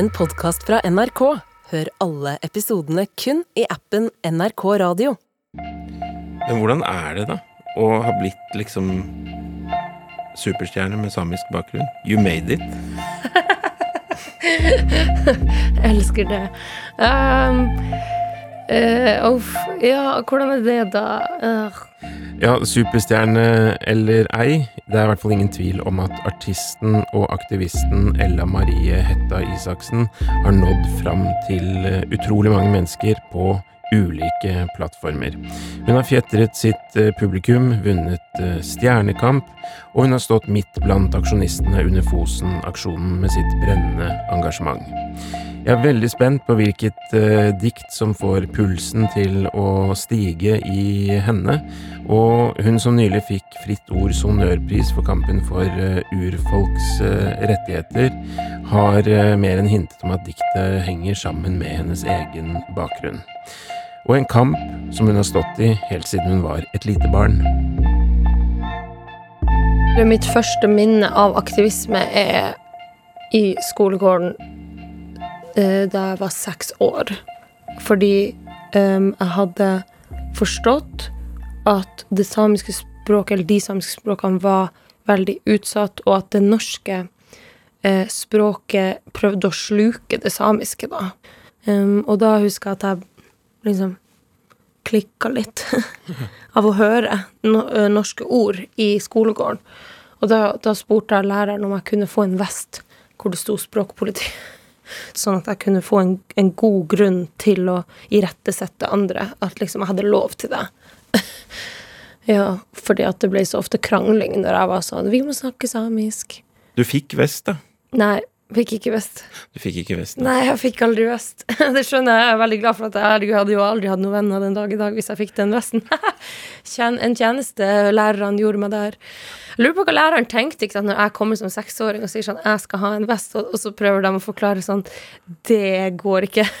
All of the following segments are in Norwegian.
en podkast fra NRK. Hør alle episodene kun i appen NRK Radio. Men hvordan er det, da? Å ha blitt liksom superstjerne med samisk bakgrunn? You made it. Jeg elsker det. Um, uh, ja, hvordan er det, da? Uh, Ja, superstjerne eller ei, det er i hvert fall ingen tvil om at artisten og aktivisten Ella Marie Hetta Isaksen har nådd fram til eh, utrolig mange mennesker på ulike plattformer. Hun har fjetret sitt eh, publikum, vunnet eh, Stjernekamp, og hun har stått midt blant aksjonistene under Fosen-aksjonen med sitt brennende engasjement. Jeg er veldig spent på hvilket eh, dikt som får pulsen til å stige i henne, og hun som nylig fikk Fritt Ords honnørpris for kampen for eh, urfolks eh, rettigheter, har eh, mer enn hintet om at diktet henger sammen med hennes egen bakgrunn. Og en kamp som hun har stått i helt siden hun var et lite barn. mitt første minne av aktivisme er i skolegården da jeg var seks år. Fordi em, jeg hadde forstått at det samiske språket, eller de samiske språkene, var veldig utsatt, og at det norske eh, språket prøvde å sluke det samiske, da. Um, og da husker jeg at jeg liksom klikka litt av å høre no norske ord i skolegården. Og da, da spurte jeg læreren om jeg kunne få en vest hvor det sto språkpoliti. Sånn at jeg kunne få en, en god grunn til å irettesette andre. At liksom jeg hadde lov til det. ja, fordi at det ble så ofte krangling når jeg var sånn Vi må snakke samisk. Du fikk vest, da. Nei, fikk ikke vest. Du fikk ikke vest. Nei, jeg fikk aldri vest. Det skjønner jeg. Jeg er veldig glad for at jeg herregud, hadde jo aldri hatt noen venner den dag i dag hvis jeg fikk den vesten. En tjeneste lærerne gjorde meg der. Jeg lurer på hva læreren tenkte ikke når jeg kommer som seksåring og sier sånn jeg skal ha en vest, og så prøver de å forklare sånn det går ikke.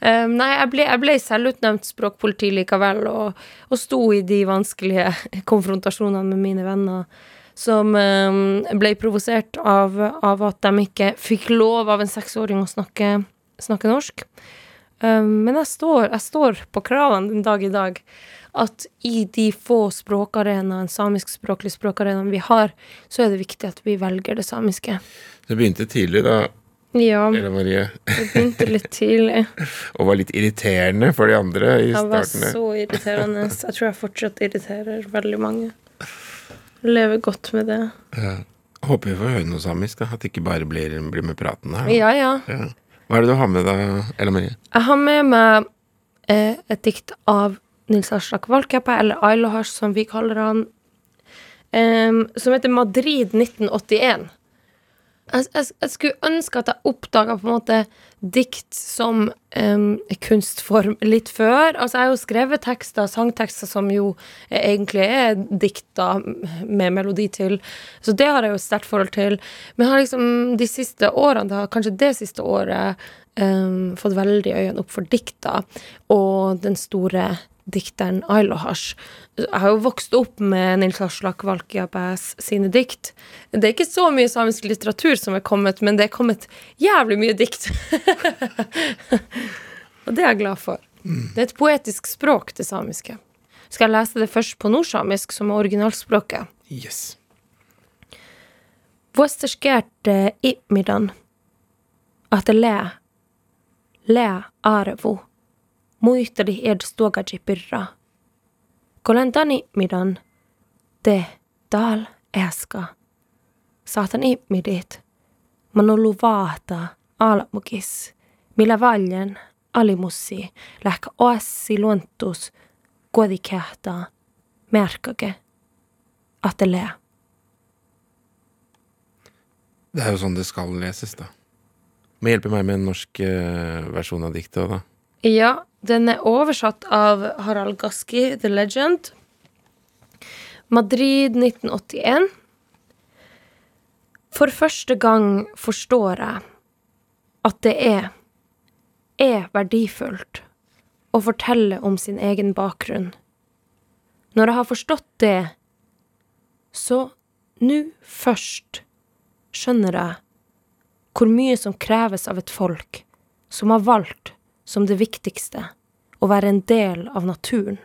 Um, nei, jeg ble, jeg ble selvutnevnt språkpoliti likevel, og, og sto i de vanskelige konfrontasjonene med mine venner som um, ble provosert av, av at de ikke fikk lov av en seksåring å snakke, snakke norsk. Um, men jeg står, jeg står på kravene den dag i dag at i de få språkarenaene, samiskspråklige språkarenaene vi har, så er det viktig at vi velger det samiske. Det begynte tidlig, da, Ja, Ella Marie, det begynte litt tidlig. og var litt irriterende for de andre i starten. Det var så irriterende. Jeg tror jeg fortsatt irriterer veldig mange. Lever godt med det. Ja. Håper vi får høre noe samisk, da. At det ikke bare blir, blir med praten her. Ja, ja. Ja. Hva er det du har med deg, Ella Marie? Jeg har med meg eh, et dikt av Nils Aslak Valkeapää, eller Ailohas som vi kaller han, eh, som heter Madrid 1981. Jeg, jeg, jeg skulle ønske at jeg oppdaga på en måte dikt som um, kunstform litt før. Altså, jeg har jo skrevet tekster, sangtekster som jo egentlig er dikta med melodi til, så det har jeg jo et sterkt forhold til. Men jeg har liksom de siste årene, da, kanskje det siste året, um, fått veldig øynene opp for dikta, og den store dikteren Ailohash. Jeg har jo vokst opp med Nils Aslak Valkiabæs sine dikt. Det er ikke så mye samisk litteratur som er kommet, men det er kommet jævlig mye dikt. og det er jeg glad for. Det er et poetisk språk, det samiske. Skal jeg lese det først på nordsamisk, som er originalspråket? Yes. Vuostaskerte ihmidan, att le le arvo, muisteli edstogaji pirra. Kolentan ihmidan, te tal äska. Saatan ihmidit, man ollut vaata almukis, millä valjen alimussi lähkä oassi luontus kuodikähtää, merkake, att lä. Det er jo sånn det skal leses, da. Må hjelpe meg med en norsk eh, versjon av diktet da. Ja, den er oversatt av Harald Gaski, The Legend. Madrid 1981. For første gang forstår jeg at det er, er verdifullt å fortelle om sin egen bakgrunn. Når jeg har forstått det, så nå først skjønner jeg hvor mye som kreves av et folk som har valgt som det viktigste å være en del av naturen,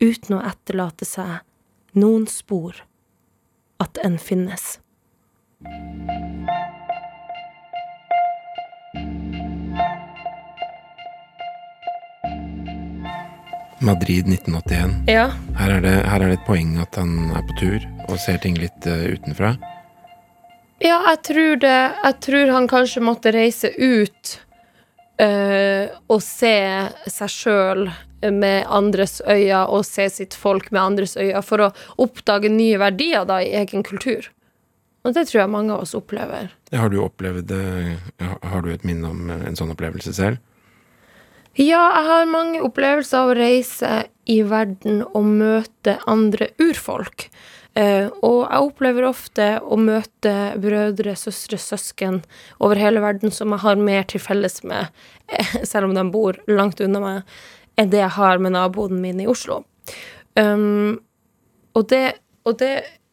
uten å etterlate seg noen spor at en finnes. Madrid 1981. Ja. Her er, det, her er det et poeng at han er på tur og ser ting litt uh, utenfra. Ja, jeg tror det Jeg tror han kanskje måtte reise ut uh, og se seg sjøl med andres øyne og se sitt folk med andres øyne for å oppdage nye verdier da i egen kultur. Og det tror jeg mange av oss opplever. Har du opplevd? Har du et minne om en sånn opplevelse selv? Ja, jeg har mange opplevelser av å reise i verden og møte andre urfolk. Eh, og jeg opplever ofte å møte brødre, søstre, søsken over hele verden som jeg har mer til felles med, eh, selv om de bor langt unna meg, enn det jeg har med naboen min i Oslo. Um, og, det, og det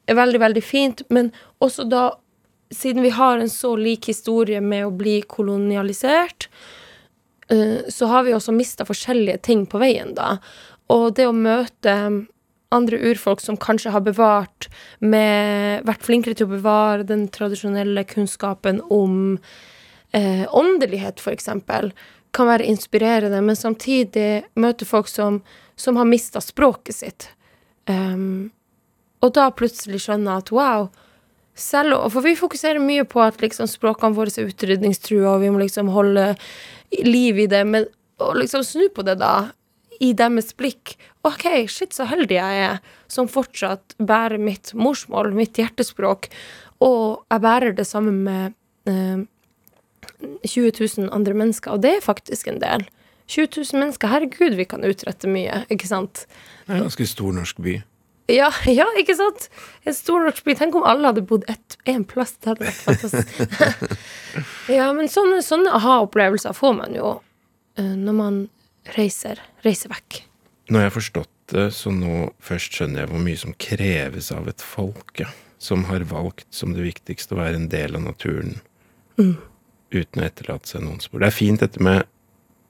er veldig, veldig fint, men også da, siden vi har en så lik historie med å bli kolonialisert, uh, så har vi også mista forskjellige ting på veien, da. Og det å møte andre urfolk som kanskje har bevart med Vært flinkere til å bevare den tradisjonelle kunnskapen om eh, åndelighet, eksempel, kan være inspirerende, men samtidig møte folk som, som har mista språket sitt. Um, og da plutselig skjønner at wow selv, For vi fokuserer mye på at liksom, språkene våre er utrydningstrua, og vi må liksom holde liv i det, men å liksom snu på det, da, i deres blikk. OK, shit, så heldig jeg er som fortsatt bærer mitt morsmål, mitt hjertespråk, og jeg bærer det sammen med eh, 20 000 andre mennesker, og det er faktisk en del. 20 000 mennesker, herregud, vi kan utrette mye, ikke sant? Det er en ganske stor norsk by. Ja, ja, ikke sant? En stor norsk by. Tenk om alle hadde bodd én plass. Det hadde vært fantastisk. ja, men sånne, sånne aha-opplevelser får man jo uh, når man reiser, reiser vekk. Når jeg har forstått det, så nå først skjønner jeg hvor mye som kreves av et folk, ja. Som har valgt som det viktigste å være en del av naturen. Mm uten å etterlate seg noen spor. Det er fint dette med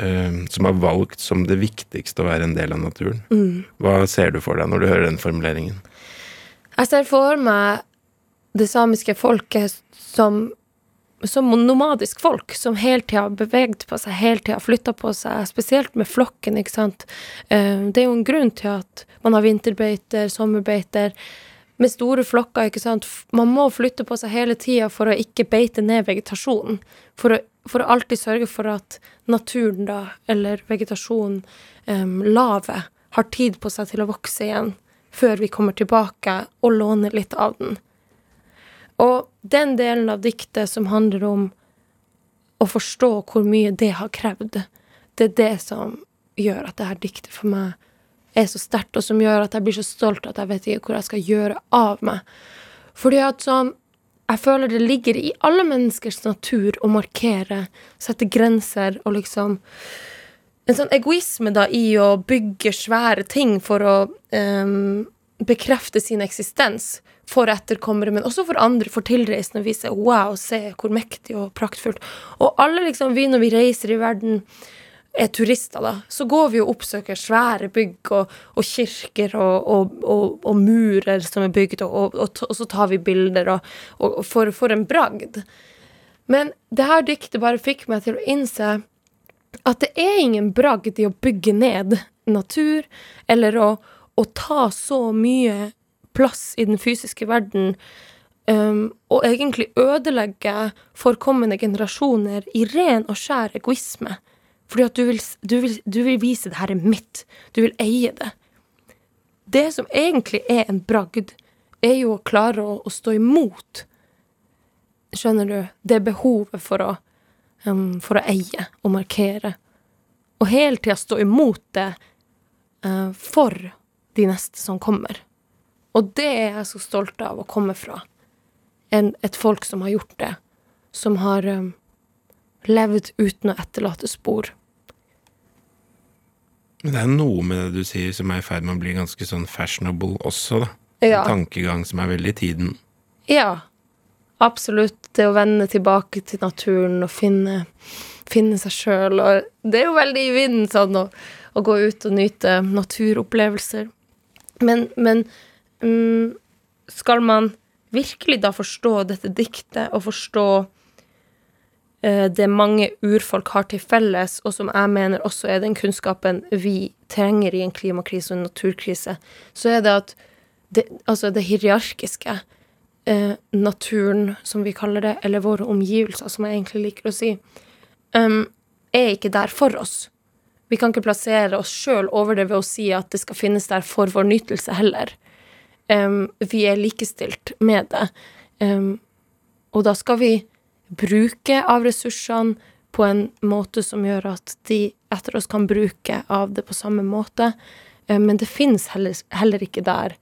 uh, som har valgt som det viktigste å være en del av naturen. Mm. Hva ser du for deg når du hører den formuleringen? Jeg ser for meg det samiske folket som, som nomadisk folk, som hele tida har beveget på seg, hele tida flytta på seg, spesielt med flokken, ikke sant. Uh, det er jo en grunn til at man har vinterbeiter, sommerbeiter med store flokker, ikke sant. Man må flytte på seg hele tida for å ikke beite ned vegetasjonen. For å, for å alltid sørge for at naturen, da, eller vegetasjonen, um, lavet, har tid på seg til å vokse igjen før vi kommer tilbake og låner litt av den. Og den delen av diktet som handler om å forstå hvor mye det har krevd, det er det som gjør at det her diktet for meg er så sterkt, og som gjør at jeg blir så stolt at jeg vet ikke hvor jeg skal gjøre av meg. Fordi at sånn Jeg føler det ligger i alle menneskers natur å markere, sette grenser og liksom En sånn egoisme da i å bygge svære ting for å um, bekrefte sin eksistens for etterkommere, men også for andre, for tilreisende, å vise wow, se hvor mektig og praktfullt. Og alle liksom vi når vi reiser i verden er turister, da, så går vi og oppsøker svære bygg og, og kirker og, og, og, murer som er bygd, og, så tar vi bilder og, for, for, en bragd. Men det her diktet bare fikk meg til å innse at det er ingen bragd i å bygge ned natur, eller å, å ta så mye plass i den fysiske verden Um, og egentlig ødelegge for kommende generasjoner i ren og skjær egoisme. Fordi at du vil, du, vil, du vil, vise det her er mitt. Du vil eie det. Det som egentlig er en bragd, er jo å klare å, å stå imot. Skjønner du? Det behovet for å, um, for å eie og markere. Og hele tida stå imot det uh, for de neste som kommer. Og det er jeg så stolt av å komme fra. En, et folk som har gjort det. Som har um, levd uten å etterlate spor. Men det er noe med det du sier som er i ferd med å bli ganske sånn fashionable også, da. Ja. En tankegang som er veldig i tiden. Ja, absolutt det å vende tilbake til naturen og finne, finne seg sjøl. Det er jo veldig i vinden sånn å, å gå ut og nyte naturopplevelser. Men, men mm, skal man virkelig da forstå dette diktet og forstå eh, det mange urfolk har til felles, og som jeg mener også er den kunnskapen vi trenger i en klimakrise og en naturkrise, så er det at det, altså det hierarkiske, eh, naturen, som vi kaller det, eller våre omgivelser, som jeg egentlig liker å si, um, er ikke der for oss. Vi kan ikke plassere oss sjøl over det ved å si at det skal finnes der for vår nytelse heller. Um, vi er likestilt med det. Um, og da skal vi bruke av ressursene på en måte som gjør at de etter oss kan bruke av det på samme måte. Um, men det finnes heller, heller ikke der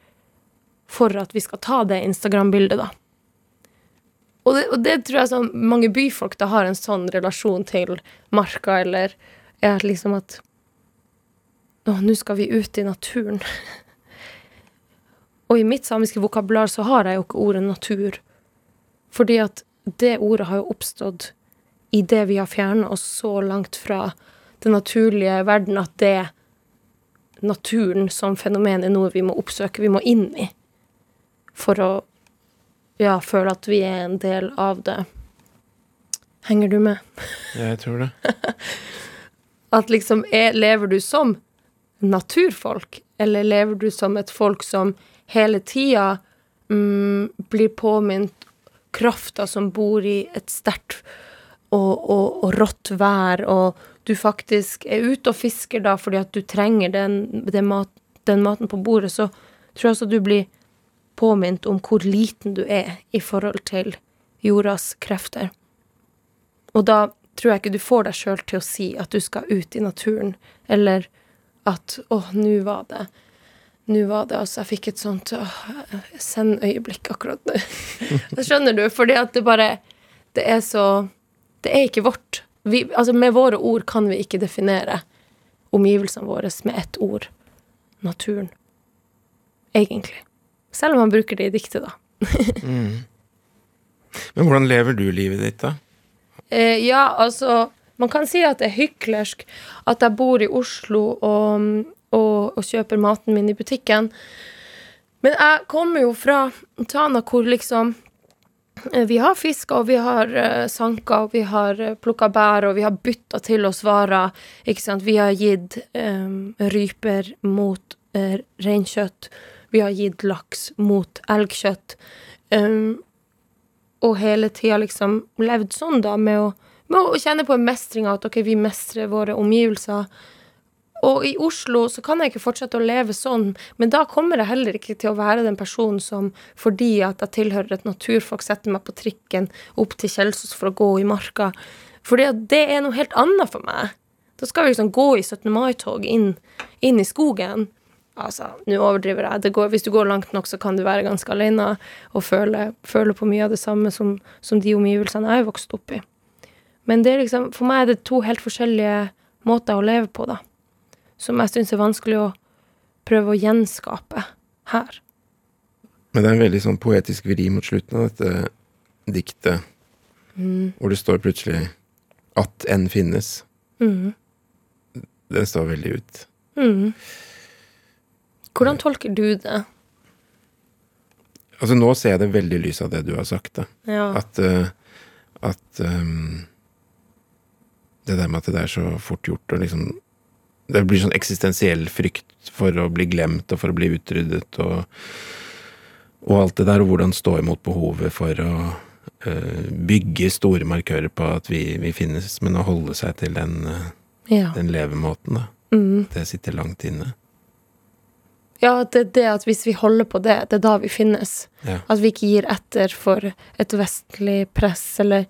for at vi skal ta det Instagram-bildet, da. Og det, og det, tror jeg sånn mange byfolk da har en sånn relasjon til marka, eller er liksom at Å, nå skal vi ut i naturen. og i mitt samiske vokabular så har jeg jo ikke ordet natur. Fordi at det ordet har jo oppstått i det vi har fjerna oss så langt fra den naturlige verden at det naturen som fenomen er noe vi må oppsøke, vi må inn i for å ja, føle at vi er en del av det. Henger du med? Jeg tror det. at liksom er, Lever du som naturfolk, eller lever du som et folk som hele tida mm, blir påminnet krafta som bor i et sterkt og, og, og, rått vær, og du faktisk er ute og fisker da fordi at du trenger den, den, mat, den maten på bordet, så tror jeg også du blir påminnet om hvor liten du er i forhold til jordas krefter. Og da tror jeg ikke du får deg sjøl til å si at du skal ut i naturen, eller at 'å, nå var det' Nå var det altså Jeg fikk et sånt send-øyeblikk akkurat nå. det skjønner du, fordi at det bare Det er så Det er ikke vårt. Vi, altså, med våre ord kan vi ikke definere omgivelsene våre med ett ord. Naturen. Egentlig. Selv om man bruker det i diktet, da. mm. Men hvordan lever du livet ditt, da? Eh, ja, altså Man kan si at det er hyklersk at jeg bor i Oslo og, og, og, kjøper maten min i butikken. Men jeg kommer jo fra Tana, hvor liksom eh, vi har fiska, og vi har uh, sanka, og vi har uh, plukka bær, og vi har bytta til oss varer. Ikke sant? Vi har gitt um, ryper mot uh, reinkjøtt. Vi har gitt laks mot elgkjøtt. Um, og hele tida liksom levd sånn, da, med å, med å kjenne på en mestring av at ok, vi mestrer våre omgivelser. Og i Oslo så kan jeg ikke fortsette å leve sånn, men da kommer jeg heller ikke til å være den personen som fordi at jeg tilhører et naturfolk, setter meg på trikken opp til Kjelsås for å gå i marka. Fordi at det er noe helt annet for meg. Da skal vi liksom gå i 17. mai-tog inn, inn i skogen. Altså, nå overdriver jeg. Går, hvis du går langt nok, så kan du være ganske alene og føle, føle på mye av det samme som, som de omgivelsene jeg er vokst opp i. Men det er liksom, for meg er det to helt forskjellige måter å leve på, da. Som jeg syns er vanskelig å prøve å gjenskape her. Men det er en veldig sånn poetisk vri mot slutten av dette diktet, mm. hvor det står plutselig 'at enn finnes'. Mm. Den står veldig ut. Mm. Hvordan tolker du det? Altså, nå ser jeg det veldig i lys av det du har sagt, da. Ja. At, uh, at um, Det der med at det er så fort gjort og liksom Det blir sånn eksistensiell frykt for å bli glemt og for å bli utryddet og, og alt det der, og hvordan stå imot behovet for å uh, bygge store markører på at vi, vi, finnes, men å holde seg til den, uh, ja. den levemåten, da. Mm. Det sitter langt inne. Ja, det er det at hvis vi holder på det, det er da vi finnes. Ja. At vi ikke gir etter for et vestlig press, eller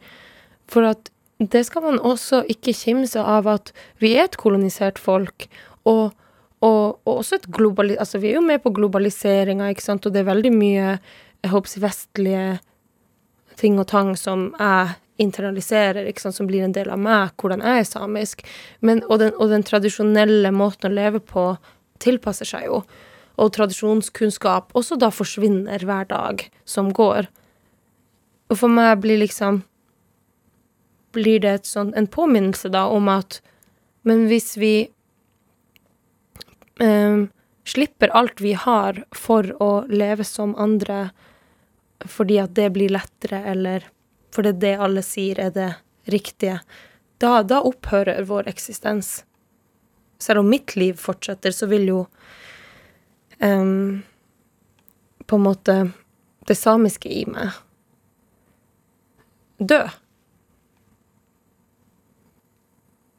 For at det skal man også ikke kimse av at vi er et kolonisert folk, og, og, og også et globali... Altså, vi er jo med på globaliseringa, ikke sant, og det er veldig mye jeg håper vestlige ting og tang som jeg internaliserer, ikke sant, som blir en del av meg, hvordan jeg er samisk. Men, og, den, og den tradisjonelle måten å leve på tilpasser seg jo og tradisjonskunnskap også da forsvinner hver dag som går. Og for meg blir liksom Blir det et sånn, en påminnelse da om at Men hvis vi eh, slipper alt vi har for å leve som andre fordi at det blir lettere, eller fordi det alle sier er det riktige, da, da opphører vår eksistens. Selv om mitt liv fortsetter, så vil jo um, på en måte det samiske i meg dø.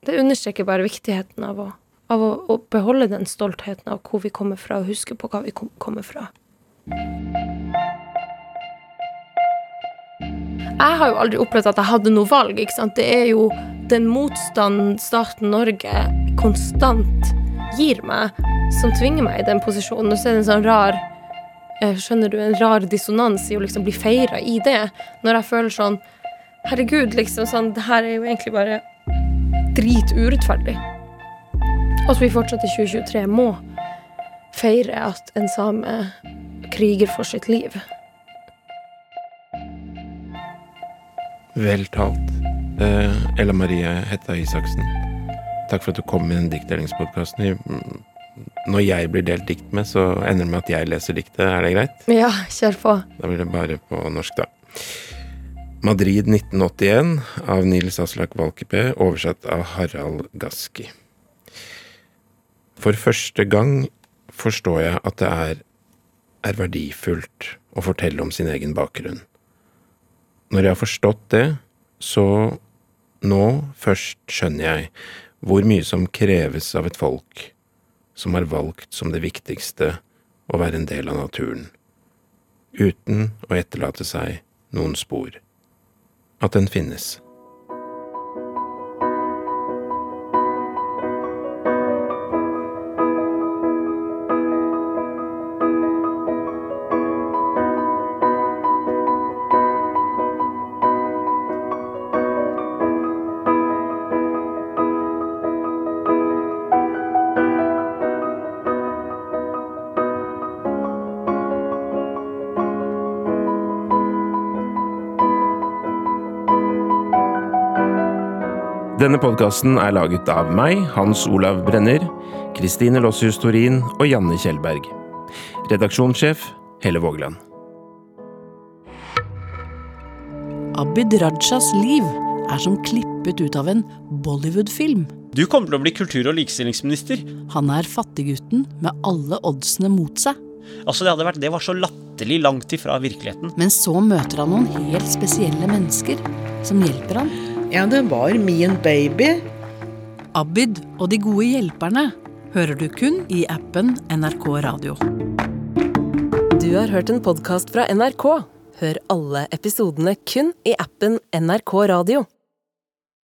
Det understreker bare viktigheten av å, av å, å beholde den stoltheten av hvor vi kommer fra, og huske på hva vi kom, kommer fra. Jeg har jo aldri opplevd at jeg hadde noe valg. ikke sant? Det er jo den motstanden staten Norge konstant gir meg, som tvinger meg i den posisjonen. Og så er det en sånn rar eh, Skjønner du, en rar dissonans i å liksom bli feira i det. Når jeg føler sånn Herregud, liksom sånn Det her er jo egentlig bare driturettferdig. Så vi fortsatt i 2023 må feire at en same kriger for sitt liv. Vel talt. Eh, Ella Marie Hetta Isaksen, takk for at du kom i den diktdelingspodkasten. Når jeg blir delt dikt med, så ender det med at jeg leser diktet. Er det greit? Ja, kjør på. Da blir det bare på norsk, da. Madrid 1981 av Nils Aslak Valkeapää, oversatt av Harald Gaski. For første gang forstår jeg at det er, er verdifullt å fortelle om sin egen bakgrunn. Når jeg har forstått det, så nå først skjønner jeg hvor mye som kreves av et folk som har valgt som det viktigste å være en del av naturen, uten å etterlate seg noen spor. At den finnes. Denne podkasten er laget av meg, Hans Olav Brenner, Kristine Lossius Torin og Janne Kjellberg. Redaksjonssjef Helle Vågeland. Abid Rajas liv er som klippet ut av en Bollywood-film. Du kommer til å bli kultur- og likestillingsminister. Han er fattiggutten med alle oddsene mot seg. Altså, det, hadde vært, det var så latterlig langt ifra virkeligheten. Men så møter han noen helt spesielle mennesker som hjelper han. Ja, det var min baby. Abid og de gode hjelperne hører du kun i appen NRK Radio. Du har hørt en podkast fra NRK. Hør alle episodene kun i appen NRK Radio.